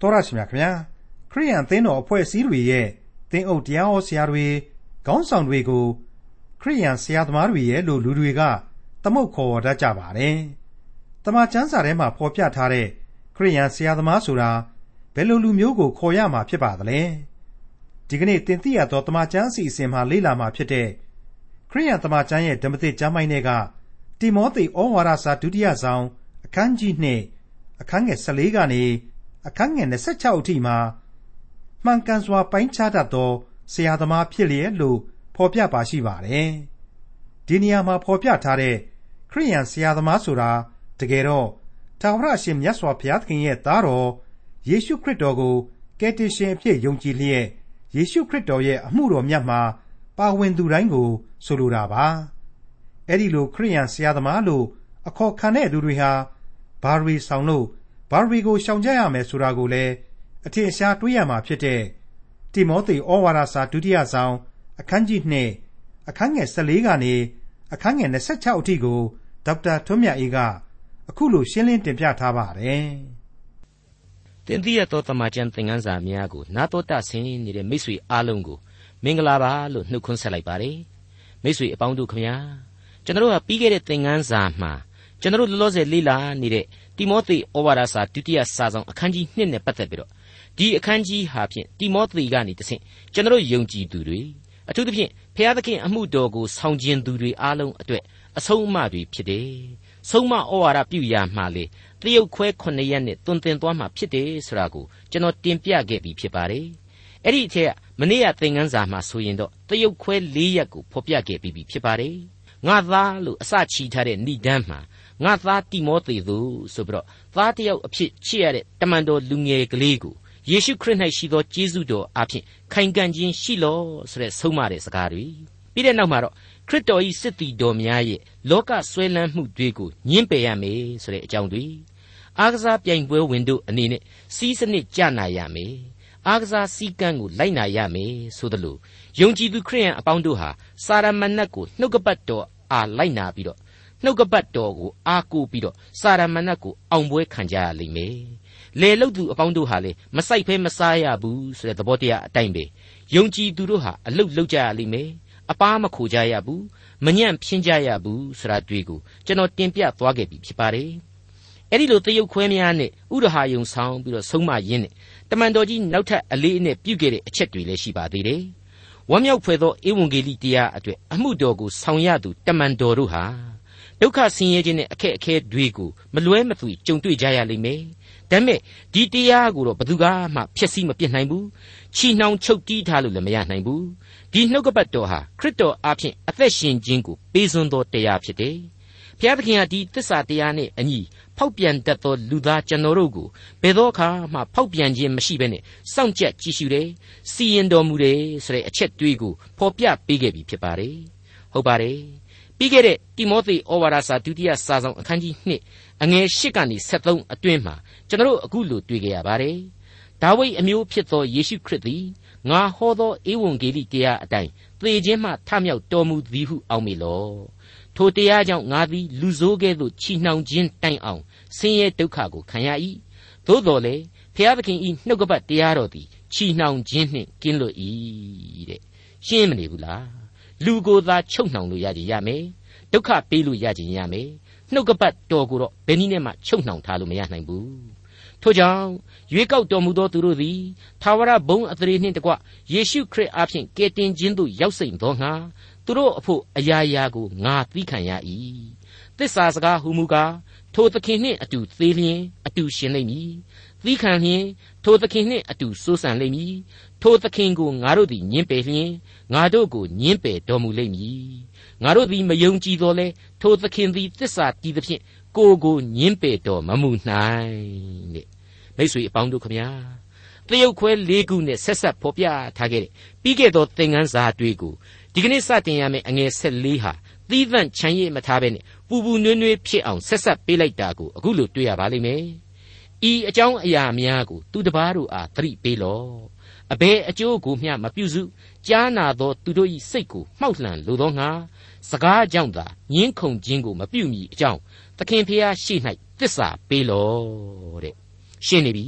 တော်ရရှိမြခင်ဗျာခရိယန်သင်းတော်အဖွဲ့အစည်းတွေရဲ့သင်းအုပ်တရားဟောဆရာတွေခေါင်းဆောင်တွေကိုခရိယန်ဆရာသမားတွေရဲ့လို့လူတွေကသမုတ်ခေါ်တတ်ကြပါတယ်။တမန်ကျမ်းစာထဲမှာဖော်ပြထားတဲ့ခရိယန်ဆရာသမားဆိုတာဘယ်လိုလူမျိုးကိုခေါ်ရမှာဖြစ်ပါသလဲ။ဒီကနေ့တင်ပြရသောတမန်ကျမ်းအစီအစဉ်မှာလေ့လာမှာဖြစ်တဲ့ခရိယန်တမန်ကျမ်းရဲ့ဓမ္မသစ်ကျမ်းပိုင်းတွေကတိမောသေဩဝါဒစာဒုတိယဆောင်အခန်းကြီး2အခန်းငယ်14ကနေ အခန်းငယ်26အထိမှာမှန်ကန်စွာပိုင်းခြားတတ်သောဆရာသမားဖြစ်လျက်လို့ဖော်ပြပါရှိပါတယ်။ဒီနေရာမှာဖော်ပြထားတဲ့ခရိယန်ဆရာသမားဆိုတာတကယ်တော့ထာဝရအရှင်မြတ်စွာဘုရားသခင်ရဲ့သားတော်ယေရှုခရစ်တော်ကိုကယ်တင်ရှင်အဖြစ်ယုံကြည်လျက်ယေရှုခရစ်တော်ရဲ့အမှုတော်မြတ်မှာပါဝင်သူတိုင်းကိုဆိုလိုတာပါ။အဲ့ဒီလိုခရိယန်ဆရာသမားလို့အခေါ်ခံတဲ့သူတွေဟာဘာတွေဆောင်လို့ ဘာတွေကို ရှောင်ကြရမယ်ဆိုတာကိုလည်း အထင်ရှားတွေးရမှာဖြစ်တဲ့ တိမောသေဩဝါဒစာ ဒုတိယဆောင် အခန်းကြီး2အခန်းငယ်14ကနေ အခန်းငယ်26အထိကို ဒေါက်တာထွန်းမြတ်အေးက အခုလို ရှင်းလင်းတင်ပြထားပါတယ်။တင်ပြတော်တမချန်သင်ခန်းစာများကို နာတော်တာဆင်းနေတဲ့မိတ်ဆွေအားလုံးကို မင်္ဂလာပါလို့နှုတ်ခွန်းဆက်လိုက်ပါတယ်။မိတ်ဆွေအပေါင်းတို့ခမညာကျွန်တော်တို့ကပြီးခဲ့တဲ့သင်ခန်းစာမှာကျွန်တော်တို့လောလောဆယ်လေ့လာနေတဲ့ တိမောသေဩဝါဒစာဒုတိယစာဆောင်အခန်းကြီး1နဲ့ပတ်သက်ပြီးတော့ဒီအခန်းကြီးဟာဖြင့်တိမောသေကနေတဆင့်ကျွန်တော်ယုံကြည်သူတွေအထူးသဖြင့်ဖျားသခင်အမှုတော်ကိုဆောင်ကျင်သူတွေအားလုံးအတွက်အဆုံးအမတွေဖြစ်တယ်။ဆုံးမဩဝါဒပြုရာမှာလေတရုတ်ခွဲ9ရက်နဲ့တွင်တင်သွားမှာဖြစ်တယ်ဆိုတာကိုကျွန်တော်တင်ပြခဲ့ပြီးဖြစ်ပါတယ်။အဲ့ဒီအထက်ကမနေ့ကသင်ခန်းစာမှာဆိုရင်တော့တရုတ်ခွဲ4ရက်ကိုဖော်ပြခဲ့ပြီးဖြစ်ပါတယ်။ငါသားလို့အစချီထားတဲ့ဏိဒန်းမှာ ငါသားတိမောသေသူဆိုပြီးတော့သားတယောက်အဖြစ်ချစ်ရတဲ့တမန်တော်လူငယ်ကလေးကိုယေရှုခရစ်၌ရှိသောကျေးဇူးတော်အဖြစ်ခိုင်ခံ့ခြင်းရှိလောဆိုတဲ့ဆုံးမတဲ့စကားတွေပြီးတဲ့နောက်မှာတော့ခရစ်တော်၏စစ်တီတော်များရဲ့လောကဆွဲလန်းမှုတွေကိုညှင်းပယ်ရမယ်ဆိုတဲ့အကြောင်းတွေအားကစားပြိုင်ပွဲဝင်တို့အနေနဲ့စီးစနစ်ကြနာရမယ်အားကစားစည်းကမ်းကိုလိုက်နာရမယ်ဆိုသလိုယုံကြည်သူခရိယန်အပေါင်းတို့ဟာစာရမဏတ်ကိုနှုတ်ကပတ်တော်အားလိုက်နာပြီးတော့ နှုတ်ကပတ်တော်ကိုအားကိုးပြီးတော့စာရမဏတ်ကိုအောင်ပွဲခံကြရလိမ့်မယ်။လေလုတ်သူအပေါင်းတို့ဟာလေမဆိုင်ဖဲမစားရဘူးဆိုတဲ့သဘောတရားအတိုင်းပဲယုံကြည်သူတို့ဟာအလုတ်လုတ်ကြရလိမ့်မယ်။အပားမခိုကြရဘူး။မညံ့ဖြင်းကြရဘူးဆိုတာတွေ့ကိုကျွန်တော်တင်ပြသွားခဲ့ပြီဖြစ်ပါတယ်။အဲ့ဒီလိုတရုတ်ခွဲများနဲ့ဥရဟာယုံဆောင်ပြီးတော့ဆုံးမရင်းနဲ့တမန်တော်ကြီးနောက်ထပ်အလေးအနက်ပြုခဲ့တဲ့အချက်တွေလည်းရှိပါသေးတယ်။ဝမ်းမြောက်ဖွယ်သောဧဝံဂေလိတရားအတွက်အမှုတော်ကိုဆောင်ရသူတမန်တော်တို့ဟာ ဒုက္ခဆင်းရဲခြင်းနဲ့အခက်အခဲတွေကိုမလွဲမသွေကြုံတွေ့ကြရလိမ့်မယ်။ဒါပေမဲ့ဒီတရားကိုတော့ဘယ်သူကမှဖျက်ဆီးမပြစ်နိုင်ဘူး။ချီနှောင်ချုပ်တီးထားလို့လည်းမရနိုင်ဘူး။ဒီနှုတ်ကပတ်တော်ဟာခရစ်တော်အားဖြင့်အသက်ရှင်ခြင်းကိုပေးစွန်းသောတရားဖြစ်တယ်။ဘုရားသခင်ဟာဒီသစ္စာတရားနဲ့အညီဖောက်ပြန်တတ်သောလူသားကျွန်တော်တို့ကိုဘယ်သောအခါမှဖောက်ပြန်ခြင်းမရှိဘဲနဲ့စောင့်ကြပ်ကြည့်ရှုတယ်။စီရင်တော်မူတယ်ဆိုတဲ့အချက်တွေးကိုဖော်ပြပေးခဲ့ပြီဖြစ်ပါတယ်။ဟုတ်ပါတယ်။ ပြီးခဲ့တဲ့တိမောသေဩဝါဒစာဒုတိယစာဆောင်အခန်းကြီး2အငယ်8ကနေ73အတွင်းမှာကျွန်တော်အခုလိုတွေ့ကြရပါတယ်။ဒါဝိဒ်အမျိုးဖြစ်သောယေရှုခရစ်သည်ငါဟောသောဧဝံဂေလိတရားအတိုင်းသေခြင်းမှထမြောက်တော်မူသည်ဟုအောက်မေလော။ထိုတရားကြောင့်ငါသည်လူဆိုးကဲ့သို့ချီနှောင်ခြင်းတိုင်အောင်ဆင်းရဲဒုက္ခကိုခံရ၏။သို့တော်လေဖျားသခင်ဤနှုတ်ကပတ်တရားတော်သည်ချီနှောင်ခြင်းနှင့်ကင်းလွတ်၏တဲ့။ရှင်းမနေဘူးလား။ လူကိုသာချုပ်နှောင်လို့ရကြရမယ်ဒုက္ခပေးလို့ရကြရမယ်နှုတ်ကပတ်တော်ကိုတော့ဘယ်နည်းနဲ့မှချုပ်နှောင်ထားလို့မရနိုင်ဘူးထို့ကြောင့်ရွေးကောက်တော်မူသောသူတို့သည်သာဝရဘုံအသရေနှင့်တကွယေရှုခရစ်အားဖြင့်ကယ်တင်ခြင်းသို့ရောက်စိမ့်သောငါသူတို့အဖို့အရာရာကိုငါသိခံရ၏သစ္စာစကားဟူမူကားထိုသခင်နှင့်အတူသေးလျင်အတူရှင်လိမ့်မည်သီးခံလျင်ထိုသခင်နှင့်အတူစိုးစံလိမ့်မည် ထိုသခင်ကိုငါတို့သည်ညှင်းပယ်လျင်ငါတို့ကိုညှင်းပယ်တော်မူလိမ့်မည်ငါတို့သည်မယုံကြည်တော်လဲထိုသခင်သည်တစ္ဆာတည်သဖြင့်ကိုကိုညှင်းပယ်တော်မမူနိုင်တဲ့မိတ်ဆွေအပေါင်းတို့ခမညာတရုတ်ခွဲ၄ခုနဲ့ဆက်ဆက်ဖော်ပြထားခဲ့တဲ့ပြီးခဲ့သောသင်ခန်းစာတွေကိုဒီကနေ့စတင်ရမယ့်အငယ်၁၄ဟာသီးသန့်ချမ်းရည်မထားဘဲနဲ့ပူပူနွေးနွေးဖြစ်အောင်ဆက်ဆက်ပေးလိုက်တာကိုအခုလိုတွေ့ရပါလိမ့်မယ်ဤအကြောင်းအရာများကိုသူတပားတို့အားသတိပေးလော့ အဘယ်အကျိုးကိုမျှမပြုစုကြားနာသောသူတို့၏စိတ်ကိုမှောက်လှန်လိုသောငါစကားကြောင့်သာညင်းခုန်ခြင်းကိုမပြုမိအကြောင်းသခင်ဖျားရှိ၌တစ္ဆာပေးလော့တဲ့ရှင်းနေပြီ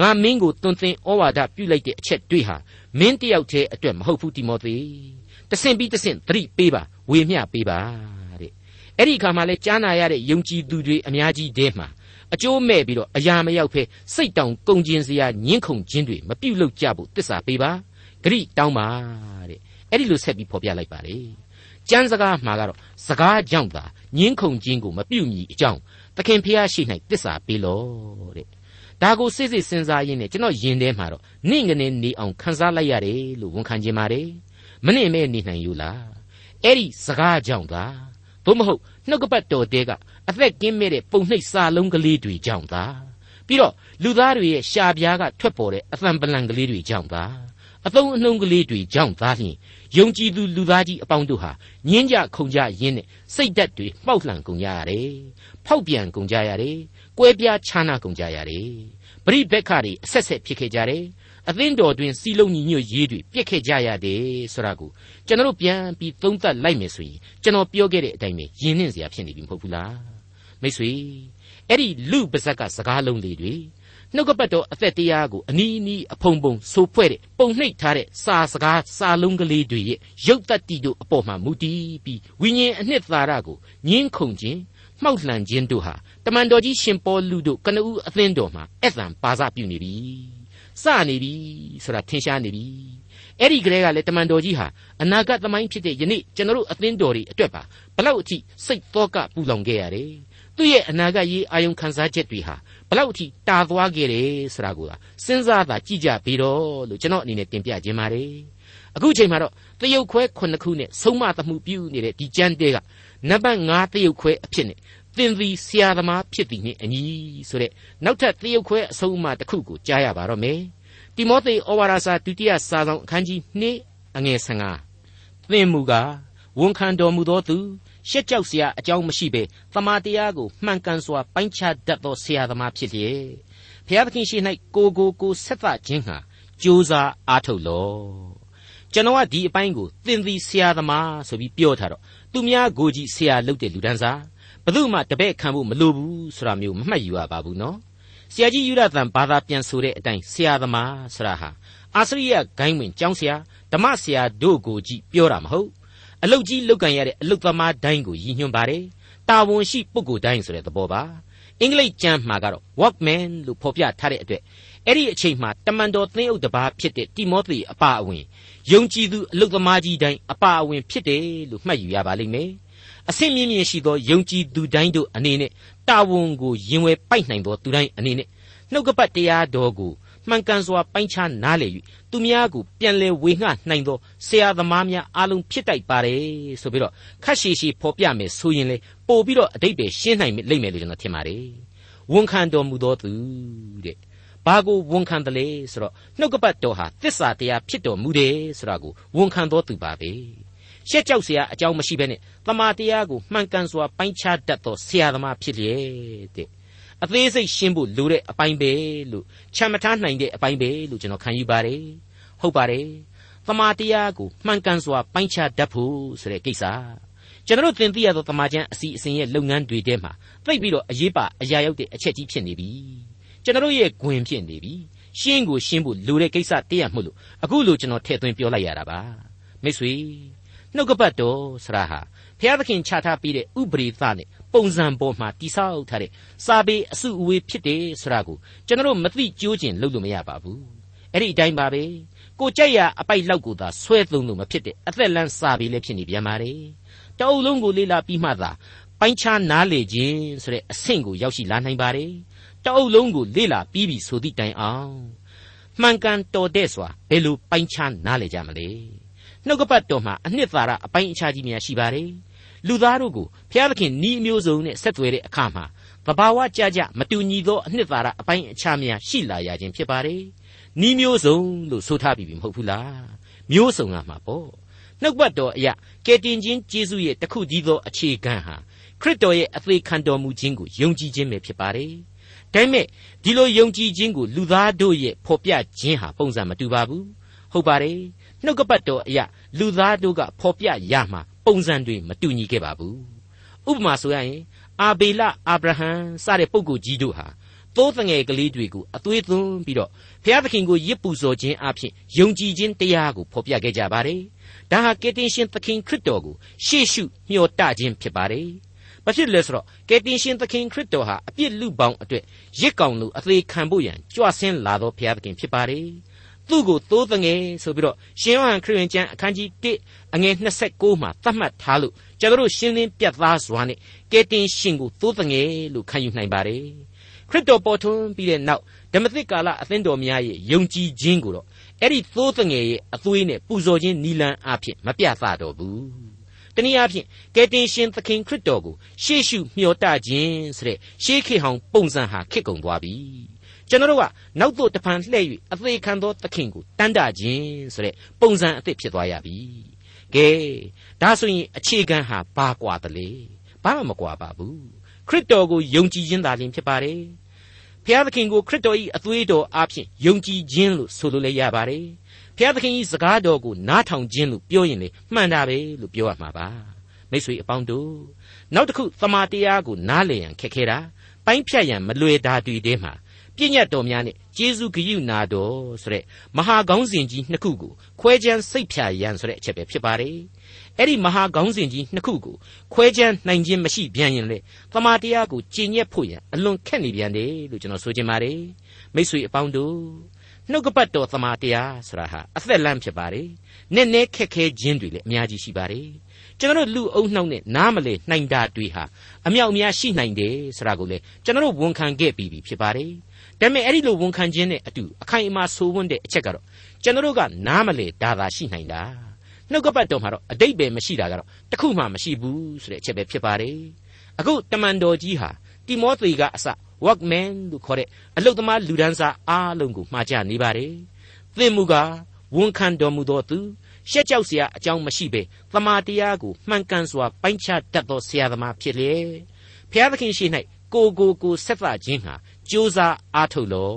ငါမင်းကိုသွန်သင်ဩဝါဒပြုလိုက်တဲ့အချက်တွေဟာမင်းတယောက်တည်းအတွက်မဟုတ်ဘူးတိမောသေတဆင့်ပြီးတဆင့်သတိပေးပါဝေမျှပေးပါတဲ့အဲ့ဒီအခါမှာလဲကြားနာရတဲ့ယုံကြည်သူတွေအများကြီးတည်းမှာ အကျိုးမဲ့ပြီးတော့အရာမရောက်ဖဲစိတ်တောင်ကုန်ကျင်စရာညှင်းခုန်ခြင်းတွေမပြုတ်လောက်ကြဖို့တစ္ဆာပေးပါဂရိတောင်းပါတဲ့အဲ့ဒီလိုဆက်ပြီးဖော်ပြလိုက်ပါလေကျမ်းစကားမှာကတော့စကားကြောင့်သာညှင်းခုန်ခြင်းကိုမပြုတ်မီအကြောင်းသခင်ဖျားရှိ၌တစ္ဆာပေးလို့တဲ့ဒါကိုစိတ်စိတ်စဉ်းစားရင်းနဲ့ကျွန်တော်ယင်ထဲမှာတော့နင့်ကနေနေအောင်ခန်းစားလိုက်ရတယ်လို့ဝန်ခံခြင်းပါတယ်မနှင့်မဲနေနိုင်ယူလားအဲ့ဒီစကားကြောင့်သာသို့မဟုတ်နှုတ်ကပတ်တော်တဲက အသက်ကင်းမဲ့တဲ့ပုံနှိပ်စာလုံးကလေးတွေကြောင့်သာပြီးတော့လူသားတွေရဲ့ရှာပြားကထွက်ပေါ်တဲ့အသံပလံကလေးတွေကြောင့်သာအသုံးအနှုံးကလေးတွေကြောင့်သာလျှင်ယုံကြည်သူလူသားကြီးအပေါင်းတို့ဟာညင်းကြခုန်ကြရင်းနဲ့စိတ်ဓာတ်တွေပေါက်လှန်ကုန်ကြရတယ်ဖောက်ပြန်ကုန်ကြရတယ်ကွဲပြားခြားနာကုန်ကြရတယ်ပရိဘက်ခတွေအဆက်ဆက်ဖြစ်ခဲ့ကြတယ်အသင်းတော်တွင်စီလုံးညီညွတ်ရေးတွေပြက်ခဲ့ကြရတယ်ဆိုတာကိုကျွန်တော်ပြန်ပြီးသုံးသပ်လိုက်မယ်ဆိုရင်ကျွန်တော်ပြောခဲ့တဲ့အတိုင်းပဲယဉ်နှင့်စရာဖြစ်နေပြီမဟုတ်ဘူးလား မိတ်ဆွေအဲ့ဒီလူပါဇက်ကစကားလုံးလေးတွေနှုတ်ကပတ်တော်အသက်တရားကိုအနီးနီးအဖုံဖုံဆိုဖွဲ့တဲ့ပုံနှိပ်ထားတဲ့စာစကားစာလုံးကလေးတွေရဲ့ရုပ်တတ္တိတို့အပေါ်မှာမူတည်ပြီးဝိညာဉ်အနှစ်သာရကိုညင်းခုန်ခြင်းမှောက်လှန်ခြင်းတို့ဟာတမန်တော်ကြီးရှင်ပေါလုတို့ကနဦးအသင်းတော်မှာအဲ့တန်ပါစပြုနေပြီစနေပြီဆိုတာထင်ရှားနေပြီအဲ့ဒီကလေးကလည်းတမန်တော်ကြီးဟာအနာဂတ်သမိုင်းဖြစ်တဲ့ယနေ့ကျွန်တော်တို့အသင်းတော်တွေအတွက်ပါဘလောက်အထိစိတ်သောကပူလောင်ခဲ့ရတယ် သူ့ရဲ့အနာဂတ်ရေးအာယုံခံစားချက်တွေဟာဘလောက်အထိတာသွားခဲ့တယ်ဆိုတာကိုစဉ်းစားသာကြည့်ကြပြီးတော့လို့ကျွန်တော်အနေနဲ့တင်ပြခြင်းပါတယ်အခုချိန်မှာတော့တရုတ်ခွဲခုနှစ်ခုနဲ့ဆုံးမသမှုပြုနေတဲ့ဒီကျမ်းတဲကနံပါတ်5တရုတ်ခွဲအဖြစ်နဲ့သင်သည်ဆရာသမားဖြစ်သည်နှင့်အညီဆိုတဲ့နောက်ထပ်တရုတ်ခွဲအဆုံးအမတစ်ခုကိုကြားရပါတော့မယ်တိမောသေဩဝါဒစာဒုတိယစာဆောင်အခန်းကြီး2အငယ်15သင်မူကားဝန်ခံတော်မူသောသူ ရှက်ကြောက်စရာအကြောင်းမရှိဘဲတမာတရားကိုမှန်ကန်စွာပိုင်းခြားတတ်သောဆရာသမားဖြစ်လျက်ဘုရားသခင်ရှေ့၌ကိုကိုကိုဆက်သခြင်းဟာကြိုးစားအားထုတ်လောကျွန်တော်ကဒီအပိုင်းကိုသင်သည်ဆရာသမားဆိုပြီးပြောထားတော့သူများကိုကြီးဆရာလုပ်တဲ့လူတန်းစားဘယ်သူမှတပည့်ခံဖို့မလိုဘူးဆိုတာမျိုးမမှတ်ယူရပါဘူးနော်ဆရာကြီးယူရသံဘာသာပြန်ဆိုတဲ့အတိုင်းဆရာသမားဆိုတာဟာအာစရိယဂိုင်းဝင်ကျောင်းဆရာဓမ္မဆရာတို့ကိုကြည့်ပြောတာမဟုတ် အလုတ်ကြီးလုတ်ကန်ရတဲ့အလုတ်သမားတိုင်းကိုရည်ညွှန်းပါတယ်တာဝန်ရှိပုဂ္ဂိုလ်တိုင်းဆိုတဲ့သဘောပါအင်္ဂလိပ်ကျမ်းမှာကတော့ workman လို့ဖော်ပြထားတဲ့အတွက်အဲ့ဒီအချိန်မှာတမန်တော်သင်းအုပ်တစ်ပါးဖြစ်တဲ့တိမောသေအပါအဝင်ယုံကြည်သူအလုတ်သမားကြီးတိုင်းအပါအဝင်ဖြစ်တယ်လို့မှတ်ယူရပါလိမ့်မယ်အဆင့်မြင့်မြင့်ရှိသောယုံကြည်သူတိုင်းတို့အနေနဲ့တာဝန်ကိုရင်ဝယ်ပိုက်နိုင်သောသူတိုင်းအနေနဲ့နှုတ်ကပတ်တရားတော်ကို မှန်ကန်စွာပိုင်းခြားနားလည်၍သူများကိုပြန်လည်ဝေငှနိုင်သောဆရာသမားများအားလုံးဖြစ်တိုက်ပါတယ်ဆိုပြီးတော့ခက်ရှည်ရှည်ဖော်ပြမယ်ဆိုရင်လေပို့ပြီးတော့အတိတ်ပဲရှင်းနိုင်လိမ့်မယ်လို့ကျွန်တော်ထင်ပါတယ်ဝန်ခံတော်မူသောသူတဲ့ဘာကိုဝန်ခံတယ်လဲဆိုတော့နှုတ်ကပတ်တော်ဟာသစ္စာတရားဖြစ်တော်မူတယ်ဆိုတာကိုဝန်ခံတော်သူပါပဲရှက်ကြောက်เสียအကြောင်းမရှိဘဲနဲ့တမာတရားကိုမှန်ကန်စွာပိုင်းခြားတတ်သောဆရာသမားဖြစ်လျက်တဲ့ အသေးစိတ်ရှင်းဖို့လိုတဲ့အပိုင်းပဲလို့ချမ်းမထားနိုင်တဲ့အပိုင်းပဲလို့ကျွန်တော်ခံယူပါတယ်ဟုတ်ပါတယ်တမာတရားကိုမှန်ကန်စွာပိုင်းခြားတတ်ဖို့ဆိုတဲ့ကိစ္စကျွန်တော်သင်သိရသောတမာကျမ်းအစီအစဉ်ရဲ့လုပ်ငန်းတွေထဲမှာသိပြီးတော့အရေးပါအရာရောက်တဲ့အချက်ကြီးဖြစ်နေပြီကျွန်တော်ရဲ့ဂွင်ဖြစ်နေပြီရှင်းကိုရှင်းဖို့လိုတဲ့ကိစ္စတည့်ရမှုလို့အခုလိုကျွန်တော်ထည့်သွင်းပြောလိုက်ရတာပါမိတ်ဆွေနှုတ်ကပတ်တော်ဆရာဟာဘုရားသခင်ချထားပေးတဲ့ဥပရိသနဲ့ ပုံစံပေါ်မှာတိဆောက်ထားတဲ့စာပေအစုအဝေးဖြစ်တယ်ဆိုတာကိုကျွန်တော်မသိကြိုးကျင်လုပ်လို့မရပါဘူးအဲ့ဒီအတိုင်းပါပဲကိုကြက်ရအပိုက်လောက်ကိုသာဆွဲသုံးလို့မဖြစ်တဲ့အသက်လန်းစာပေလည်းဖြစ်နေပြန်ပါတယ်တအုပ်လုံးကိုလေ့လာပြီးမှသာပိုင်းခြားနားလေခြင်းဆိုတဲ့အဆင့်ကိုရောက်ရှိလာနိုင်ပါတယ်တအုပ်လုံးကိုလေ့လာပြီးပြီဆိုသည့်တိုင်အောင်မှန်ကန်တော်တဲ့စွာဘယ်လိုပိုင်းခြားနားလေကြမလဲနှုတ်ကပတ်တော်မှာအနှစ်သာရအပိုင်းအခြားကြီးများရှိပါတယ် လူသားတို့ကိုဘုရားသခင်ဤမျိုးစုံနဲ့ဆက်သွယ်တဲ့အခါမှာသဘာဝကြကြမတူညီသောအနှစ်သာရအပိုင်းအခြားများရှိလာရခြင်းဖြစ်ပါတယ်ဤမျိုးစုံလို့ဆိုထားပြီးပြီမဟုတ်ဘူးလားမျိုးစုံလာမှာပေါ့နှုတ်ပတ်တော်အရာကယ်တင်ခြင်းကျေးဇူးရဲ့တခုကြီးသောအခြေခံဟာခရစ်တော်ရဲ့အသေးခံတော်မူခြင်းကိုယုံကြည်ခြင်းပဲဖြစ်ပါတယ်ဒါပေမဲ့ဒီလိုယုံကြည်ခြင်းကိုလူသားတို့ရဲ့ဖော်ပြခြင်းဟာပုံစံမတူပါဘူးဟုတ်ပါတယ်နှုတ်ကပတ်တော်အရာလူသားတို့ကဖော်ပြရမှာ ပုံစံတွေမတူညီခဲ့ပါဘူးဥပမာဆိုရရင်အာဘေလအာဗြဟံစတဲ့ပုဂ္ဂိုလ်ကြီးတို့ဟာသိုးတငယ်ကလေးတွေကိုအသွေးသွင်းပြီးတော့ဘုရားသခင်ကိုရစ်ပူဇော်ခြင်းအပြင်ယုံကြည်ခြင်းတရားကိုဖော်ပြခဲ့ကြပါတယ်။ဒါဟာကယ်တင်ရှင်သခင်ခရစ်တော်ကိုရှေ့ရှုမျှော်တခြင်းဖြစ်ပါတယ်။ဘာဖြစ်လဲဆိုတော့ကယ်တင်ရှင်သခင်ခရစ်တော်ဟာအပြစ်လူပေါင်းအတွက်ရစ်ကောင်လူအသေးခံဖို့ရန်ကြွဆင်းလာသောဘုရားသခင်ဖြစ်ပါတယ်။ သူ့ကိုသိုးတငယ်ဆိုပြီးတော့ရှင်ယောဟန်ခရစ်ဝင်ကျမ်းအခန်းကြီး1အငယ်29မှာသတ်မှတ်ထားလို့ကျွန်တော်ရှင်းလင်းပြတ်သားစွာနဲ့ကယ်တင်ရှင်ကိုသိုးတငယ်လို့ခံယူနိုင်ပါတယ်ခရစ်တော်ပေါ်ထွန်းပြီးတဲ့နောက်ဓမ္မသစ်ကာလအသင်းတော်များရဲ့ယုံကြည်ခြင်းကိုတော့အဲ့ဒီသိုးတငယ်ရဲ့အသွေးနဲ့ပူဇော်ခြင်းနီလန်အဖြစ်မပြသတော့ဘူးတနည်းအားဖြင့်ကယ်တင်ရှင်သခင်ခရစ်တော်ကိုရှေ့ရှုမျှော်တခြင်းဆိုတဲ့ရှေးခေတ်ဟောင်းပုံစံဟာခစ်ကုန်သွားပြီ ကျွန်တော်တို့ကနောက်သို့တဖန်လှည့်၍အသေးခံသောသခင်ကိုတန်တခြင်းဆိုတဲ့ပုံစံအသစ်ဖြစ်သွားရပြီ။ကဲဒါဆိုရင်အခြေခံဟာဘာကွာတလေ။ဘာမှမကွာပါဘူး။ခရစ်တော်ကိုယုံကြည်ခြင်းသာလျှင်ဖြစ်ပါတယ်။ဖျားသခင်ကိုခရစ်တော်၏အသွေးတော်အားဖြင့်ယုံကြည်ခြင်းလို့ဆိုလိုလည်းရပါတယ်။ဖျားသခင်၏စကားတော်ကိုနားထောင်ခြင်းလို့ပြောရင်လေမှန်တာပဲလို့ပြောရမှာပါ။မိတ်ဆွေအပေါင်းတို့နောက်တစ်ခုသမာတရားကိုနားလည်ရန်ခက်ခဲတာပိုင်းဖြတ်ရန်မလွယ်တာတွေထဲမှာ ပြည့်ညတ်တော်များနဲ့ကျေးဇူးဂရုနာတော်ဆိုတဲ့မဟာကောင်းစဉ်ကြီးနှစ်ခုကိုခွဲခြမ်းစိတ်ဖြာရန်ဆိုတဲ့အချက်ပဲဖြစ်ပါတယ်အဲ့ဒီမဟာခေါင်းစဉ်ကြီးနှစ်ခုကိုခွဲခြမ်းနိုင်ခြင်းမရှိပြန်ရင်လေသမာတရားကိုကျင့်ညက်ဖို့ရန်အလွန်ခက်နေပြန်တယ်လို့ကျွန်တော်ဆိုချင်ပါတယ်မိတ်ဆွေအပေါင်းတို့နှုတ်ကပတ်တော်သမာတရားဆိုတာဟာအသက်လမ်းဖြစ်ပါတယ်နည်းနည်းခက်ခဲခြင်းတွေလည်းအများကြီးရှိပါတယ်ကျွန်တော်လူအုံနှောက်နဲ့နားမလဲနိုင်တာတွေဟာအမြောက်အများရှိနိုင်တယ်ဆိုတာကိုလေကျွန်တော်ဝန်ခံခဲ့ပြီးပြီဖြစ်ပါတယ် ဒါပေမဲ့အဲ့ဒီလိုဝန်ခံခြင်းနဲ့အတူအခိုင်အမာဆိုးဝန်းတဲ့အချက်ကတော့ကျွန်တော်တို့ကနားမလဲဒါသာရှိနိုင်တာနှုတ်ကပတ်တော်မှာတော့အတိတ်ပဲမရှိတာကတော့တခုမှမရှိဘူးဆိုတဲ့အချက်ပဲဖြစ်ပါတယ်အခုတမန်တော်ကြီးဟာတိမောသေကအစ workman လို့ခေါ်တဲ့အလုပ်သမားလူဒန်းစားအားလုံးကိုမှာကြနေပါတယ်သင်မူကားဝန်ခံတော်မူသောသူရှက်ကြောက်စရာအကြောင်းမရှိဘဲသမာတရားကိုမှန်ကန်စွာပိုင်းခြားတတ်သောဆရာသမားဖြစ်လေဘုရားသခင်ရှိ၌ကိုကိုကိုဆက်သခြင်းဟာ ကြိုးစားအားထုတ်လော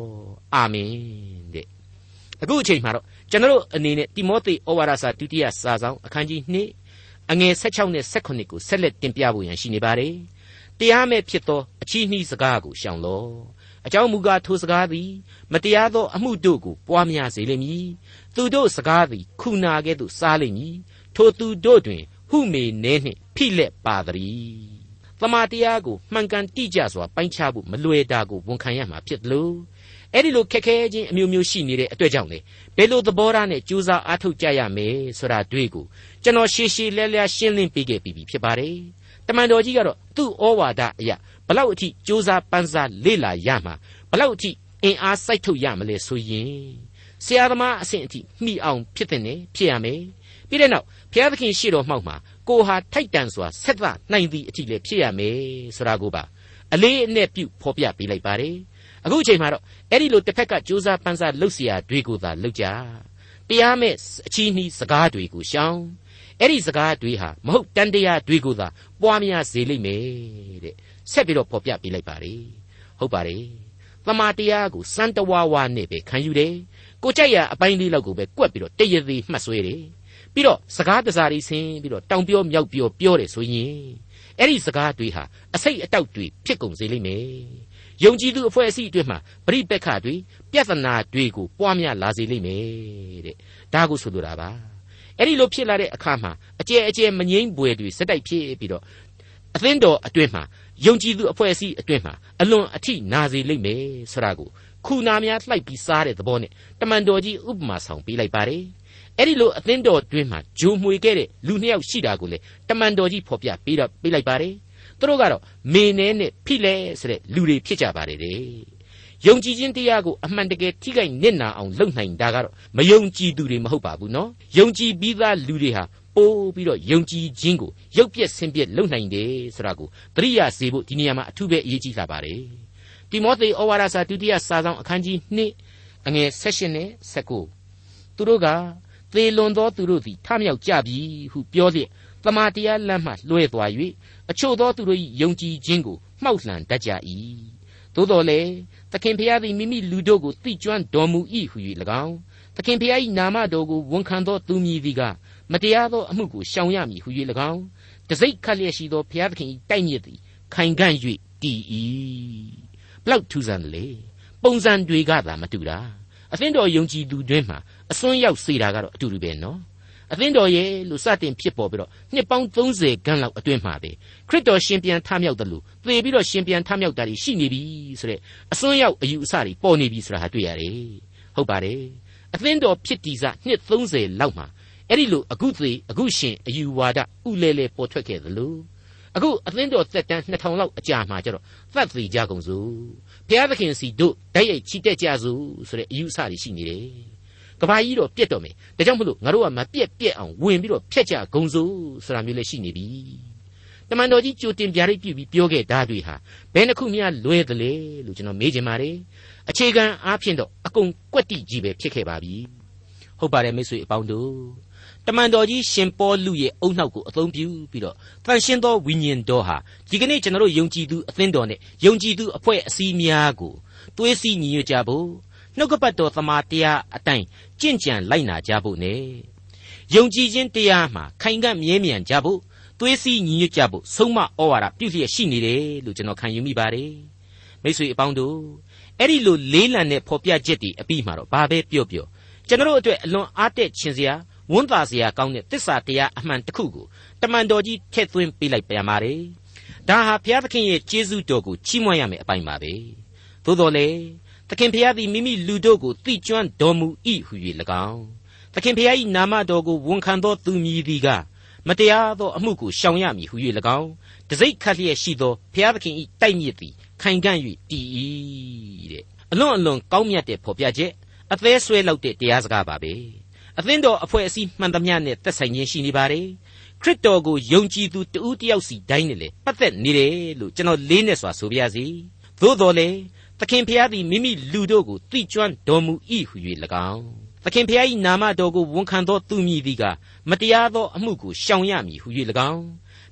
အာမင်တဲ့အခုအချိန်မှာတော့ကျွန်တော်အနေနဲ့တိမောသေဩဝါဒစာဒုတိယစာဆောင်အခန်းကြီး2အငယ်16နဲ့18ကိုဆက်လက်တင်ပြဖို့ရန်ရှိနေပါတယ်။တရားမဲ့ဖြစ်သောအချီးနှီးစကားကိုရှောင်လော့။အကြောင်းမူကားထိုစကားသည်မတရားသောအမှုတို့ကိုပွားများစေလိမ့်မည်။သူတို့စကားသည်ခုနာကဲ့သို့စားလိမ့်မည်။ထိုသူတို့တွင် ဟုမေနဲနှင့်ဖိလက်ပါသည်။ သမာတရားကိုမှန်ကန်တိကျစွာပိုင်းခြားဖို့မလွယ်တာကိုဝန်ခံရမှာဖြစ်လို့အဲ့ဒီလိုခက်ခဲခြင်းအမျိုးမျိုးရှိနေတဲ့အတွက်ကြောင့်လေဘယ်လိုသဘောထားနဲ့ကြိုးစားအားထုတ်ကြရမယ်ဆိုတာတွေ့ကိုကျွန်တော်ရှေးရှေးလဲလဲရှင်းလင်းပေးခဲ့ပြီးပြီဖြစ်ပါတယ်တမန်တော်ကြီးကတော့သူ့ဩဝါဒအရာဘလောက်အထိကြိုးစားပန်းစားလေ့လာရမှာဘလောက်အထိအင်အားစိုက်ထုတ်ရမလဲဆိုရင်ဆရာသမားအဆင့်အထိမိအောင်ဖြစ်တဲ့နေဖြစ်ရမယ်ပြီးတဲ့နောက်ဘုရားသခင်ရှေ့တော်မှောက်မှာ ကိုဟာထိုက်တန်စွာဆက်သနိုင်သည့်အထိလည်းဖြစ်ရမယ်ဆိုတာကိုပါအလေးအနက်ပြုဖော်ပြပေးလိုက်ပါတယ်အခုအချိန်မှာတော့အဲ့ဒီလိုတစ်ဖက်ကကြိုးစားပန်းစားလှုပ်เสียတွေကိုသာလှုပ်ကြတရားမဲ့အချီးနှီးစကားတွေကိုရှောင်အဲ့ဒီစကားတွေဟာမဟုတ်တန်တရားတွေကိုသာပွားများစေလိမ့်မယ်တဲ့ဆက်ပြီးတော့ဖော်ပြပေးလိုက်ပါလေဟုတ်ပါတယ်သမာတရားကိုစံတဝါဝါနဲ့ပဲခံယူတယ်ကိုကြိုက်ရအပိုင်းလေးလောက်ကိုပဲကွက်ပြီးတော့တရသေးမှတ်ဆွဲတယ် ပြီးတော့စကားတစားလေးဆင်းပြီးတော့တောင်ပြောမြောက်ပြောပြောတယ်ဆိုရင်အဲ့ဒီစကားတွေဟာအစိတ်အတောက်တွေဖြစ်ကုန်စေလိမ့်မယ်ယုံကြည်သူအဖွဲ့အစည်းအတွင်းမှာပရိပက္ခတွေပြဿနာတွေကိုပွားများလာစေလိမ့်မယ်တဲ့ဒါကိုဆိုလိုတာပါအဲ့ဒီလိုဖြစ်လာတဲ့အခါမှာအကျဲအကျဲမငိမ့်ပွေတွေစက်တိုက်ဖြစ်ပြီးတော့အသင်းတော်အတွင်းမှာယုံကြည်သူအဖွဲ့အစည်းအတွင်းမှာအလွန်အထိနာစေလိမ့်မယ်ဆိုတာကိုခုနာများလှိုက်ပြီးစားတဲ့သဘောနဲ့တမန်တော်ကြီးဥပမာဆောင်ပေးလိုက်ပါတယ် အဲ့ဒီလိုအသင်းတော်တွင်မှာဂျိုးမှွေခဲ့တဲ့လူနှစ်ယောက်ရှိတာကိုလေတမန်တော်ကြီးဖော်ပြပေးတော့ပေးလိုက်ပါတယ်သူတို့ကတော့မေနဲနဲ့ဖိလဲဆိုတဲ့လူတွေဖြစ်ကြပါတယ်တဲ့ယုံကြည်ခြင်းတရားကိုအမှန်တကယ်ထိခိုက်နစ်နာအောင်လုပ်နိုင်တာကတော့မယုံကြည်သူတွေမဟုတ်ပါဘူးနော်ယုံကြည်ပြီးသားလူတွေဟာပိုးပြီးတော့ယုံကြည်ခြင်းကိုရုပ်ပြက်ဆင်းပြက်လုပ်နိုင်တယ်ဆိုတာကိုသတိရစေဖို့ဒီနေရာမှာအထူးပဲအရေးကြီးလာပါတယ်တိမောသေဩဝါဒစာဒုတိယစာဆောင်အခန်းကြီး2အငယ်16နဲ့19သူတို့က သေလွန်သောသူတို့သည်ထမြောက်ကြပြီဟုပြောလျက်တမာတရားလမ်းမှလွှဲသွား၍အချို့သောသူတို့၏ယုံကြည်ခြင်းကိုမှောက်လှန်တတ်ကြ၏သို့တော်လည်းသခင်ဖျားသည်မိမိလူတို့ကိုသိကျွမ်းတော်မူ၏ဟု၍၎င်းသခင်ဖျား၏နာမတော်ကိုဝန်ခံသောသူမည်သည်ကမတရားသောအမှုကိုရှောင်ရမည်ဟု၍၎င်းတစိ့ခတ်လျက်ရှိသောဖျားသခင်၏တိုက်မြစ်သည်ခိုင်ခံ့၍တည်၏ဘလောက်ထူးဆန်းတယ်လေပုံစံတွေကသာမတူတာအသင်းတော်ယုံကြည်သူတွင်မှာ အစွန်းရောက်စေတာကတော့အတူတူပဲနော်အသင်းတော်ရဲ့လို့စတင်ဖြစ်ပေါ်ပြီးတော့နှစ်ပေါင်း30ခန်းလောက်အတွင်းမှာပဲခရစ်တော်ရှင်ပြန်ထမြောက်တယ်လို့သေပြီးတော့ရှင်ပြန်ထမြောက်တာရှိနေပြီဆိုတဲ့အစွန်းရောက်အယူအဆတွေပေါ်နေပြီဆိုတာဟာတွေ့ရတယ်ဟုတ်ပါတယ်အသင်းတော်ဖြစ်တည်စနှစ်30လောက်မှာအဲ့ဒီလိုအခုသေးအခုရှင်အယူဝါဒဥလဲလဲပေါ်ထွက်ခဲ့သလိုအခုအသင်းတော်သက်တမ်း2000လောက်အကြာမှာကျတော့သတ်သေးကြကုန်စို့ဘုရားသခင်စီတို့တိုက်ရိုက်ချီတက်ကြစို့ဆိုတဲ့အယူအဆတွေရှိနေတယ် ကဘာကြီးတော့ပြက်တော့မယ်ဒါကြောင့်မလို့ငါတို့ကမပြက်ပြက်အောင်ဝင်ပြီးတော့ဖျက်ကြဂုံစို့ဆိုတာမျိုးလည်းရှိနေပြီတမန်တော်ကြီးကြိုတင်ပြရိတ်ပြုပြီးပြောခဲ့တာတွေဟာဘယ်နှခုများလွဲသလဲလို့ကျွန်တော်မေးချင်ပါတယ်အခြေခံအားဖြင့်တော့အကုန်ကွက်တိကြီးပဲဖြစ်ခဲ့ပါပြီဟုတ်ပါတယ်မိတ်ဆွေအပေါင်းတို့တမန်တော်ကြီးရှင်ပေါလုရဲ့အုံနောက်ကိုအသုံးပြုပြီးတော့တန်ရှင်းသောဝိညာဉ်တော်ဟာဒီကနေ့ကျွန်တော်တို့ယုံကြည်သူအသင်းတော်နဲ့ယုံကြည်သူအဖွဲ့အစည်းများကိုသွေးစည်းညီညွတ်ကြဖို့ နှုတ်ကပတ်တော်သမာတရားအတိုင်းကြင့်ကြံလိုက်နာကြဖို့ ਨੇ ယုံကြည်ခြင်းတရားမှာခိုင်ခံ့မြဲမြံကြဖို့သွေးစည်းညီညွတ်ကြဖို့ဆုံးမဩဝါဒပြုလျက်ရှိနေတယ်လို့ကျွန်တော်ခံယူမိပါတယ်မိတ်ဆွေအပေါင်းတို့အဲ့ဒီလိုလေးလံတဲ့ဖော်ပြချက်တွေအပြီးမှာတော့ဘာပဲပြောပြောကျွန်တော်တို့အတွက်အလွန်အားတက်ခြင်းစရာဝန်တာစရာကောင်းတဲ့တစ္ဆာတရားအမှန်တစ်ခုကိုတမန်တော်ကြီးထည့်သွင်းပေးလိုက်ပြန်ပါတယ်ဒါဟာဘုရားသခင်ရဲ့ကျေးဇူးတော်ကိုချီးမွမ်းရမယ့်အပိုင်းပါပဲသို့တော်လေ သခင်ဖျားသည်မိမိလူတို့ကိုသိကျွမ်းတော်မူ၏ဟု၍၎င်းသခင်ဖျား၏နာမတော်ကိုဝန်ခံသောသူမည်သည်ကမတရားသောအမှုကိုရှောင်ရမည်ဟု၍၎င်းတစိ့ခတ်လျက်ရှိသောဖျားသခင်၏တိုက်မြစ်သည်ခိုင်ခံ့၍တည်၏တဲ့အလွန်အလွန်ကောင်းမြတ်တဲ့ဖော်ပြချက်အသေးဆွဲလောက်တဲ့တရားစကားပါပဲအသင်းတော်အဖွဲ့အစည်းမှန်သမျှနဲ့သက်ဆိုင်ခြင်းရှိနေပါတယ်ခရစ်တော်ကိုယုံကြည်သူတဦးတယောက်စီတိုင်းနဲ့လေပတ်သက်နေတယ်လို့ကျွန်တော်လေးနဲ့စွာဆိုပြရစီသို့တော်လေ သခင်ဖျားသည်မိမိလူတို့ကိုသိကျွမ်းတော်မူ၏ဟု၍၎င်းသခင်ဖျား၏နာမတော်ကိုဝန်ခံသောသူမည်သည်ကမတရားသောအမှုကိုရှောင်ရမည်ဟု၍၎င်း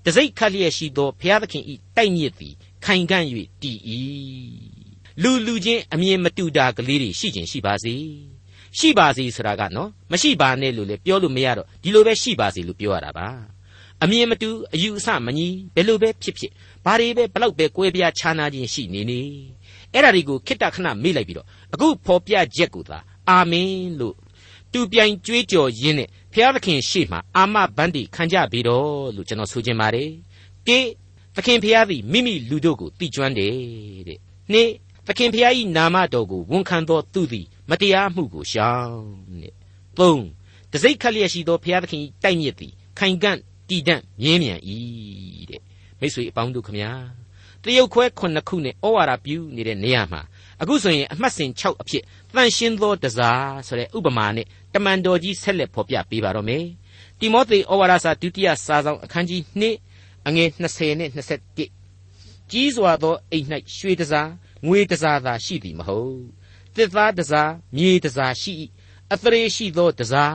တစိ့ခတ်လျက်ရှိသောဖျားသခင်၏တိုက်မြစ်သည်ခိုင်ခံ့၍တည်၏လူလူချင်းအမြင်မတူတာကလေးတွေရှိခြင်းရှိပါစေရှိပါစေဆိုတာကနော်မရှိပါနဲ့လို့လည်းပြောလို့မရတော့ဒီလိုပဲရှိပါစေလို့ပြောရတာပါအမြင်မတူအယူအဆမညီဘယ်လိုပဲဖြစ်ဖြစ်ဘာတွေပဲဘလောက်ပဲကွဲပြားခြားနာခြင်းရှိနေနေ အဲ့ဒါတွေကိုခိတ္တခဏမေ့လိုက်ပြီးတော့အခုဖော်ပြချက်ကိုသာအာမင်လို့တူပြိုင်ကြွေးကြော်ရင်းနဲ့ဘုရားသခင်ရှေ့မှာအာမဘန်းတီခံကြပြီတော့လို့ကျွန်တော်ဆိုချင်ပါတယ်ကေသခင်ဘုရားသည်မိမိလူတို့ကိုတည်ကျွမ်းတယ်တဲ့နှစ်သခင်ဖျား၏နာမတော်ကိုဝန်ခံသောသူသည်မတရားမှုကိုရှောင်တဲ့သုံးတစိ့ခတ်လျက်ရှိသောဖျားသခင်တိုက်မြစ်သည်ခိုင်ကန့်တည်တံ့မြဲမြံ၏တဲ့မိတ်ဆွေအပေါင်းတို့ခမညာ တရုတ်ခွဲခုနှစ်ခုနဲ့ဩဝါဒပြုနေတဲ့နေရာမှာအခုဆိုရင်အမှတ်စဉ်6အဖြစ်တန်ရှင်းသောတစားဆိုတဲ့ဥပမာနဲ့တမန်တော်ကြီးဆက်လက်ဖော်ပြပေးပါတော့မယ်တိမောသေဩဝါဒစာဒုတိယစာဆောင်အခန်းကြီး2အငယ်20နဲ့21ကြီးစွာသောအိမ်၌ရွှေတစားငွေတစားသာရှိသည်မဟုတ်တစ်သားတစားမြေတစားရှိ၏အသရေရှိသောတစား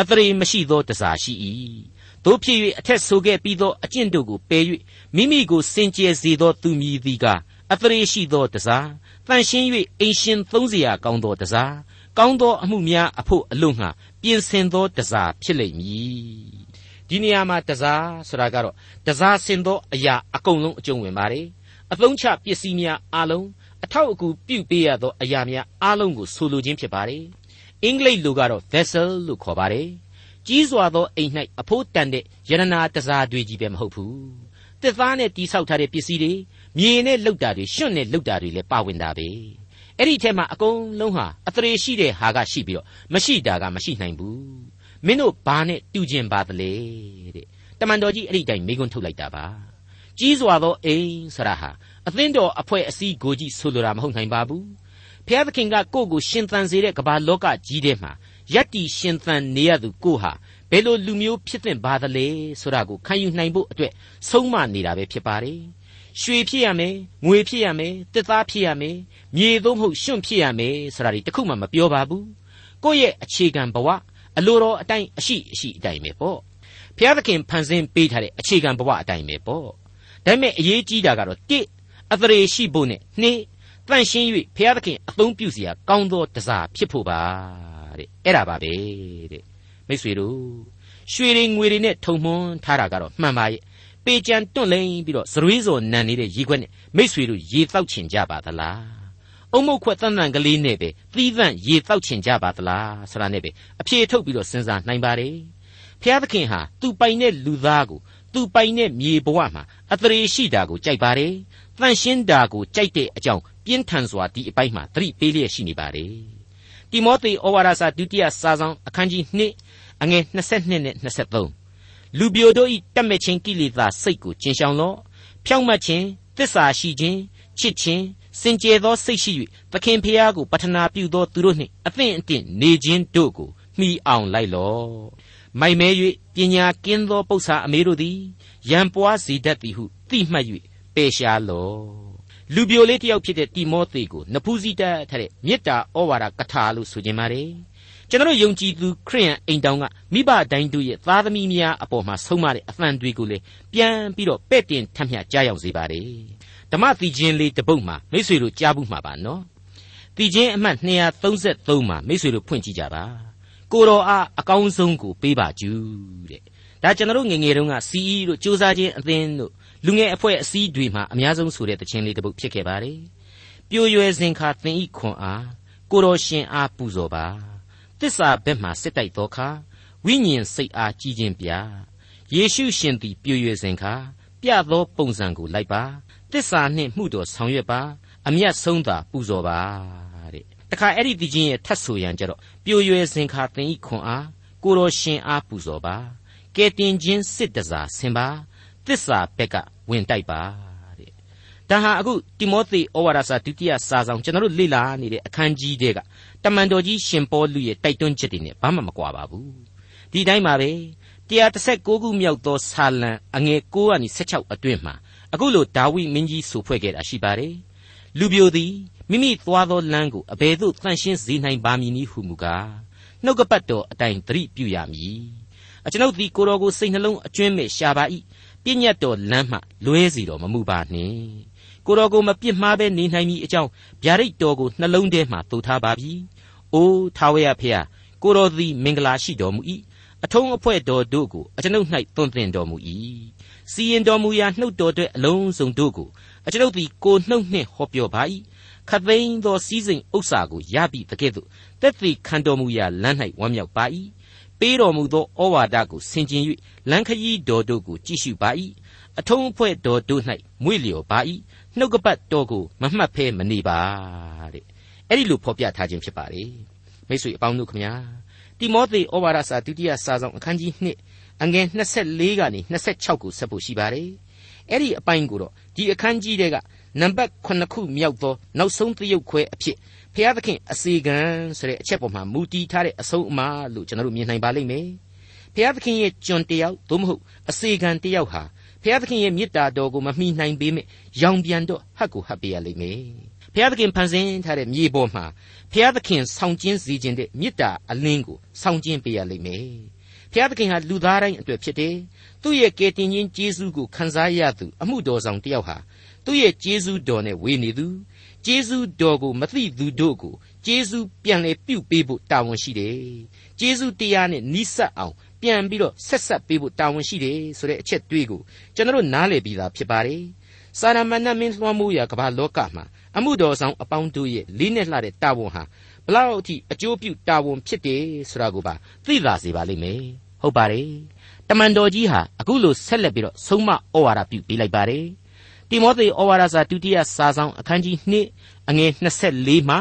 အသရေမရှိသောတစားရှိ၏ တို့ဖြစ်၍အထက်ဆိုခဲ့ပြီးသောအကျင့်တို့ကိုပယ်၍မိမိကိုစင်ကြယ်စေသောသူမည်သည်ကအသရေရှိသောတစားတန်ရှင်း၍အိမ်ရှင်သုံးစရာကောင်းသောတစားကောင်းသောအမှုများအဖို့အလို့ငှာပြင်ဆင်သောတစားဖြစ်လိမ့်မည်ဒီနေရာမှာတစားဆိုတာကတော့တစားဆင်သောအရာအကုန်လုံးအကျုံးဝင်ပါတယ်အသုံးချပစ္စည်းများအလုံးအထောက်အကူပြုပေးရသောအရာများအလုံးကိုဆိုလိုခြင်းဖြစ်ပါတယ်အင်္ဂလိပ်လိုကတော့ vessel လို့ခေါ်ပါတယ် ကြီးစွာသောအိမ်၌အဖိုးတန်တဲ့ယရနာတစားတွေကြီးပဲမဟုတ်ဘူး။တစ်သားနဲ့တိဆောက်ထားတဲ့ပစ္စည်းတွေမြေနဲ့လှုပ်တာတွေရွှွန့်နဲ့လှုပ်တာတွေလည်းပါဝင်တာပဲ။အဲ့ဒီထဲမှာအကုန်လုံးဟာအသရေရှိတဲ့ဟာကရှိပြီးတော့မရှိတာကမရှိနိုင်ဘူး။မင်းတို့ဘာနဲ့တူကျင်ပါသလဲတဲ့။တမန်တော်ကြီးအဲ့ဒီတိုင်မိကွန်းထုတ်လိုက်တာပါ။ကြီးစွာသောအိမ်ဆရာဟာအသင်းတော်အဖွဲ့အစည်းကိုကြီးဆိုလိုတာမဟုတ်နိုင်ပါဘူးဖျားသခင်ကကိုယ့်ကိုရှင်သန်စေတဲ့ကမ္ဘာလောကကြီးထဲမှာ ယက်တီရှင်သန်နေရသူကိုဟာဘယ်လိုလူမျိုးဖြစ်သင့်ပါသလဲဆိုတာကိုခံယူနိုင်ဖို့အတွက်ဆုံးမနေတာပဲဖြစ်ပါတယ်။ရွှေဖြစ်ရမယ်၊ငွေဖြစ်ရမယ်၊တစ်သားဖြစ်ရမယ်၊မြေသို့မဟုတ်ရွှန့်ဖြစ်ရမယ်ဆိုတာဒီတခုမှမပြောပါဘူး။ကိုယ့်ရဲ့အခြေခံဘဝအလိုတော်အတိုင်းအရှိအရှိအတိုင်းပဲပေါ့။ဘုရားသခင်ဖန်ဆင်းပေးထားတဲ့အခြေခံဘဝအတိုင်းပဲပေါ့။ဒါပေမဲ့အရေးကြီးတာကတော့တစ်အသရေရှိဖို့နဲ့နှစ်တန့်ရှင်း၍ဘုရားသခင်အသုံးပြုစရာကောင်းသောတစားဖြစ်ဖို့ပါ တဲ့အဲ့ဒါပါပဲတဲ့မိတ်ဆွေတို့ရွှေတွေငွေတွေနဲ့ထုံမွန်းထားတာကတော့မှန်ပါရဲ့ဘပေကြံတွန့်လိန်ပြီးတော့ဇရွေးစော်နံနေတဲ့ရေခွက်နဲ့မိษွေတို့ရေတောက်ချင်ကြပါသလားအုံမုတ်ခွက်တန်တန်ကလေးနဲ့ပဲသီးသန့်ရေတောက်ချင်ကြပါသလားဆိုတာနဲ့ပဲအဖြေထုတ်ပြီးတော့စဉ်းစားနိုင်ပါတယ်ဖျားသခင်ဟာသူပိုင်တဲ့လူသားကိုသူပိုင်တဲ့မြေဘဝမှာအတရေရှိတာကိုကြိုက်ပါတယ်တန့်ရှင်းတာကိုကြိုက်တဲ့အကြောင်းပြင်းထန်စွာဒီအပိုင်းမှာသတိပေးလျက်ရှိနေပါတယ် တိမောသေဩဝါဒစာဒုတိယစာဆောင်အခန်းကြီး2အငယ်22နဲ့23လူပြိုတို့ဤတက်မဲ့ခြင်းကိလေသာစိတ်ကိုကျင်ဆောင်လော့ဖြောင့်မတ်ခြင်းတစ္ဆာရှိခြင်းချစ်ခြင်းစင်ကြယ်သောစိတ်ရှိ၍သခင်ဖျားကိုပတနာပြုသောသူတို့နှင့်အသင့်အတင့်နေခြင်းတို့ကိုမှီအောင်လိုက်လော့မိုက်မဲ၍ပညာကင်းသောပု္ပ္ပာအမေတို့သည်ရံပွားစေတတ်သည်ဟုသိမှတ်၍ပယ်ရှားလော့ လူပြိုလေးတယောက်ဖြစ်တဲ့တိမောသေကိုနဖူးစီတတ်ထတဲ့မေတ္တာဩဝါဒကထာလို့ဆိုခြင်းပါတယ်ကျွန်တော်ယုံကြည်သူခရိယန်အိမ်တောင်ကမိဘတိုင်းတို့ရဲ့သားသမီးများအပေါ်မှာဆုံးမတဲ့အသံတွေကိုလေပြန်ပြီးတော့ပဲ့တင်ထမ်းမြကြားရောက်စေပါတယ်ဓမ္မသီချင်းလေးတစ်ပုဒ်မှာမိတ်ဆွေတို့ကြားဘူးမှာပါနော်သီချင်းအမှတ်233မှာမိတ်ဆွေတို့ဖွင့်ကြည့်ကြပါကိုတော်အားအကောင်းဆုံးကိုပေးပါကျူးတဲ့ဒါကျွန်တော်ငငယ်တုန်းက CE တို့စ조사ချင်းအသင်းတို့ လူငယ်အဖွဲ့အစည်းတွေမှာအများဆုံးဆိုတဲ့တခြင်းလေးတစ်ပုဒ်ဖြစ်ခဲ့ပါတယ်ပြိုရွယ်စဉ်ခါသင်ဤခွန်အားကိုတော်ရှင်အားပူဇော်ပါတစ္ဆာဘက်မှစစ်တိုက်သောခါဝိညာဉ်စိတ်အားကြီးခြင်းပြယေရှုရှင်သည်ပြိုရွယ်စဉ်ခါပြသောပုံစံကိုလိုက်ပါတစ္ဆာနှင့်မှုတော်ဆောင်ရွက်ပါအမျက်ဆုံးသာပူဇော်ပါတဲ့တခါအဲ့ဒီဒီချင်းရဲ့ထတ်ဆိုရန်ကြတော့ပြိုရွယ်စဉ်ခါသင်ဤခွန်အားကိုတော်ရှင်အားပူဇော်ပါကဲတင်ခြင်းစစ်တစားဆင်ပါ တစ္ဆာဘက်ကဝင်တိုက်ပါတဲ့ဒါဟာအခုတိမောသေဩဝါဒစာဒုတိယစာဆောင်ကျွန်တော်တို့လေ့လာနေတဲ့အခန်းကြီးတွေကတမန်တော်ကြီးရှင်ပေါလုရဲ့တိုက်တွန်းချက်တွေနဲ့ဘာမှမကွာပါဘူးဒီတိုင်းပါပဲ136ခုမြောက်သောဆာလံအငယ်9ကနေ16အတွင်းမှာအခုလိုဒါဝိမင်းကြီးဆိုဖွဲ့ခဲ့တာရှိပါတယ်လူပြိုသည်မိမိသွားသောလမ်းကိုအဘယ်သို့တန့်ရှင်းစေနိုင်ပါမည်နည်းဟုမူကားနှုတ်ကပတ်တော်အတိုင်းသတိပြုရမည်အကျွန်ုပ်သည်ကိုတော်ကိုစိတ်နှလုံးအကျွမ်းမဲ့ရှာပါ၏ ပြည့်ညတ်တော်လမ်းမှလွဲစီတော်မမူပါနှင့်ကိုတော်ကိုမပြစ်မှားဘဲနေနိုင်မည်အကြောင်းဗျာဒိတ်တော်ကိုနှလုံးထဲမှသိုထားပါပြီ။အိုးထာဝရဖေဟာကိုတော်သည်မင်္ဂလာရှိတော်မူ၏အထုံးအဖွဲ့တော်တို့ကိုအကျွန်ုပ်၌သွန်သင်တော်မူ၏စီရင်တော်မူရာနှုတ်တော်အတွက်အလုံးစုံတို့ကိုအကျွန်ုပ်သည်ကိုနှုတ်နှင့်ဟောပြောပါ၏ခသိန်းသောစည်းစိမ်ဥစ္စာကိုရပြီတကဲ့သို့တက်သည်ခံတော်မူရာလမ်း၌ဝမ်းမြောက်ပါ၏ ပေးတော်မူသောဩဝါဒကိုဆင်ခြင်၍လမ်းခရီးတော်တို့ကိုကြည့်ရှုပါ၏အထုံးအဖွဲ့တော်တို့၌မွေ့လျော်ပါ၏နှုတ်ကပတ်တော်ကိုမမှတ်ဖဲမနေပါတဲ့အဲ့ဒီလိုဖော်ပြထားခြင်းဖြစ်ပါလေမိတ်ဆွေအပေါင်းတို့ခမညာတိမောသေဩဝါဒစာဒုတိယစာဆောင်အခန်းကြီး2အငယ်24ကနေ26ကိုဆက်ဖို့ရှိပါတယ်အဲ့ဒီအပိုင်းကိုတော့ဒီအခန်းကြီးတွေကနံပါတ်9ခုမြောက်သောနောက်ဆုံးသရုပ်ခွဲအဖြစ် ဖျားသခင်အစီကံဆိုတဲ့အချက်ပေါ်မှာမူတည်ထားတဲ့အဆုံးအမလို့ကျွန်တော်တို့မြင်နိုင်ပါလိမ့်မယ်ဖျားသခင်ရဲ့ကျွန်တယောက်သို့မဟုတ်အစီကံတယောက်ဟာဖျားသခင်ရဲ့မေတ္တာတော်ကိုမမှီနိုင်ပေမဲ့ရောင်ပြန်တော့ဟတ်ကိုဟတ်ပေးရလိမ့်မယ်ဖျားသခင်ဖန်ဆင်းထားတဲ့မြေပေါ်မှာဖျားသခင်ဆောင်ကျင်းစေခြင်းတဲ့မေတ္တာအလင်းကိုဆောင်ကျင်းပေးရလိမ့်မယ်ဖျားသခင်ဟာလူသားတိုင်းအတွက်ဖြစ်တယ်သူ့ရဲ့ကယ်တင်ခြင်းကျေးဇူးကိုခံစားရသူအမှုတော်ဆောင်တယောက်ဟာသူ့ရဲ့ကျေးဇူးတော်နဲ့ဝေနေသူ ကျေးဇူးတော်ကိုမသိသူတို့ကိုကျေးဇူးပြန်လေပြုတ်ပေးဖို့တာဝန်ရှိတယ်ကျေးဇူးတရားနဲ့နီးစပ်အောင်ပြန်ပြီးတော့ဆက်ဆက်ပေးဖို့တာဝန်ရှိတယ်ဆိုတဲ့အချက်တွေးကိုကျွန်တော်နားလည်ပြီးသားဖြစ်ပါတယ်စာရမဏမင်းလွှမ်းမိုးရာကမ္ဘာလောကမှာအမှုတော်ဆောင်အပေါင်းတို့ရဲ့လေးနဲ့လှတဲ့တာဝန်ဟာဘလောက်အထိအကျိုးပြုတာဝန်ဖြစ်တယ်ဆိုတာကိုပါသိလာစေပါလိမ့်မယ်ဟုတ်ပါတယ်တမန်တော်ကြီးဟာအခုလိုဆက်လက်ပြီးတော့ဆုံးမဩဝါဒပြုပေးလိုက်ပါတယ် တိမောသေဩဝါဒစာဒုတိယစာဆောင်အခန်းကြီး2အငယ်24မှ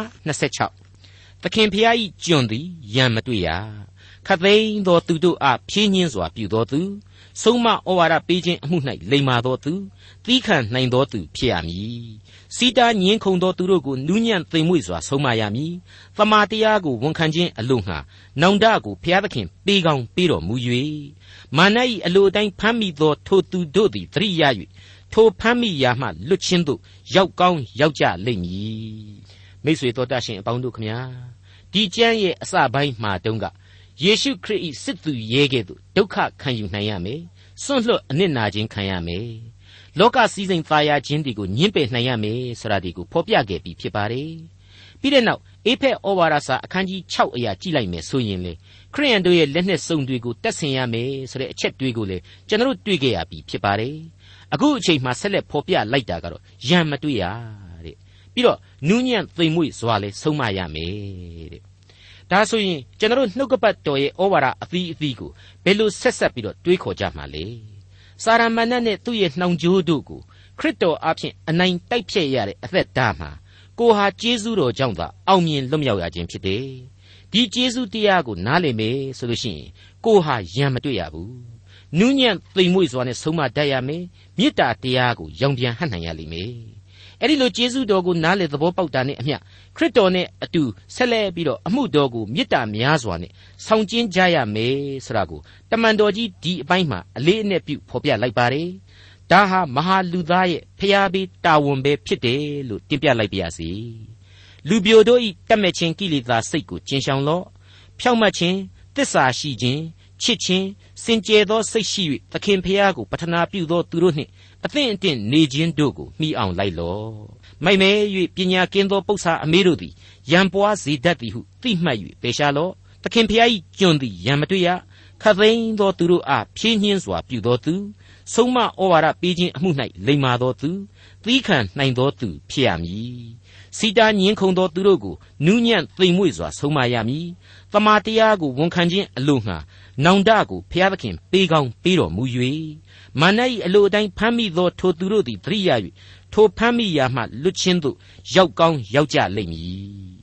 26သခင်ဖျားဤကျွန်သည်ယံမတွေ့ရခသိန်းသောသူတို့အားဖြင်းညင်းစွာပြုတော်သူဆုံးမဩဝါဒပေးခြင်းအမှု၌လိမ္မာသောသူသီးခံနိုင်သောသူဖြစ်ရမည်စီတာညင်းခုန်သောသူတို့ကိုနူးညံ့သိမ်မွေ့စွာဆုံးမရမည်သမာတရားကိုဝန်ခံခြင်းအလို့ငှာနောင်တကိုဘုရားသခင်ပေးကောင်းပေးတော်မူ၍မာန၏အလိုအတိုင်းဖမ်းမိသောထိုသူတို့သည်သတိရ၍ ထိုဖမ်းမိရာမှလွတ်ချင်းသို့ရောက်ကောင်းရောက်ကြလိမ့်မည်မိတ်ဆွေတော်တတ်ရှင်အပေါင်းတို့ခမညာဒီကျမ်းရဲ့အစပိုင်းမှာတုန်းကယေရှုခရစ်၏စစ်သူရဲကဲ့သို့ဒုက္ခခံယူနိုင်ရမယ်စွန့်လွတ်အနစ်နာခြင်းခံရမယ်လောကစည်းစိမ်သာယာခြင်းတွေကိုညှင်းပယ်နိုင်ရမယ်ဆိုတာဒီကိုဖော်ပြခဲ့ပြီးဖြစ်ပါတယ်ပြီးတဲ့နောက်အေဖက်ဩဝါဒစာအခန်းကြီး6အရာကြည့်လိုက်မယ်ဆိုရင်လေခရိယန်တို့ရဲ့လက်နက်စုံတွေကိုတက်ဆင်ရမယ်ဆိုတဲ့အချက်တွေကိုလေကျွန်တော်တို့တွေ့ကြရပြီဖြစ်ပါတယ် အခုအချိန်မှဆက်လက်ဖော်ပြလိုက်တာကတော့ယံမတွေ့ရတဲ့ပြီးတော့နူးညံ့သိမ်မွေ့စွာလဲဆုံးမရမယ်တဲ့ဒါဆိုရင်ကျွန်တော်တို့နှုတ်ကပတ်တော်ရဲ့ဩဝါဒအသီးအသီးကိုဘယ်လိုဆက်ဆက်ပြီးတော့တွေးခေါ်ကြမှာလဲစာရမဏတ်နဲ့သူ့ရဲ့နှောင်ကြိုးတို့ကိုခရစ်တော်အဖင်အနိုင်တိုက်ဖြတ်ရတဲ့အသက်တာမှာကိုဟာကျေးဇူးတော်ကြောင့်သာအောင်မြင်လွတ်မြောက်ရခြင်းဖြစ်တယ်ဒီကျေးဇူးတရားကိုနားလည်မယ်ဆိုလို့ရှိရင်ကိုဟာယံမတွေ့ရဘူး နူးညံ့သိမ်မွေ့စွာနဲ့ဆုံးမတတ်ရမယ်မေတ္တာတရားကိုရောင်ပြန်ဟန့်နိုင်ရလိမ့်မယ်အဲ့ဒီလိုကျေးဇူးတော်ကိုနားလေသဘောပေါက်တာနဲ့အမျှခရစ်တော်နဲ့အတူဆက်လက်ပြီးတော့အမှုတော်ကိုမေတ္တာများစွာနဲ့ဆောင်ကျင်းကြရမယ်ဆိုတာကိုတမန်တော်ကြီးဒီအပိုင်းမှာအလေးအနက်ပြုဖော်ပြလိုက်ပါတယ်ဒါဟာမဟာလူသားရဲ့ဖျားပြီးတာဝန်ပဲဖြစ်တယ်လို့တင်ပြလိုက်ပါရစေလူပြိုတို့ဤတတ်မဲ့ခြင်းကိလေသာစိတ်ကိုကျင်ဆောင်လော့ဖြောက်မှတ်ခြင်းတစ္ဆာရှိခြင်း ချစ်ခြင်းစင်ကြယ်သောစိတ်ရှိ၍သခင်ဖျားကိုပထနာပြုသောသူတို့နှင့်အသင့်အတင့်နေခြင်းတို့ကိုမှီအောင်လိုက်လော့မိုက်မဲ၍ပညာကင်းသောပု္ပ္ပာအမေတို့သည်ရံပွားစေတတ်သည်ဟုသိမှတ်၍ပေရှားလော့သခင်ဖျား၏ကျွန်သည်ရံမတွေ့ရခသိန်းသောသူတို့အားဖြင်းညင်းစွာပြုသောသူ ဆုံးမဩဝါဒပေးခြင်းအမှု၌လိမ္မာသောသူသီးခံနိုင်သောသူဖြစ်ရမည်စီတာညင်းခုံသောသူတို့ကိုနူးညံ့သိမ်မွေ့စွာဆုံးမရမည်တမာတရားကိုဝန်ခံခြင်းအလို့ငှာနောင်တကိုဖျားသခင်ပေးကောင်းပေးတော်မူ၍မာန၏အလိုအတိုင်းဖမ်းမိသောထိုသူတို့သည်သတိရ၍ထိုဖမ်းမိရာမှလွတ်ချင်းသို့ရောက်ကောင်းရောက်ကြလိမ့်မည်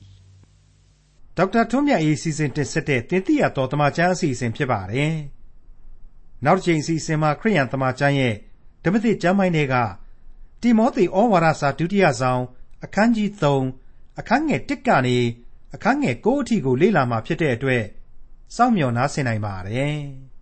ဒေါက်တာထွန်းမြတ်အေးစီစဉ်တင်ဆက်တဲ့တင်ပြတော်တမချန်းအစီအစဉ်ဖြစ်ပါတယ် နောက်တစ်ချိန်အစီအစဉ်မှာခရိယန်တမချန်းရဲ့ဓမ္မသစ်ကျမ်းပိုင်းတွေကတိမောသေဩဝါဒစာဒုတိယဆောင်အခန်းကြီး3အခန်းငယ်1ကနေအခန်းငယ်9အထိကိုလေ့လာမှာဖြစ်တဲ့အတွက်စောင့်မျှော်နားဆင်နိုင်ပါတယ်။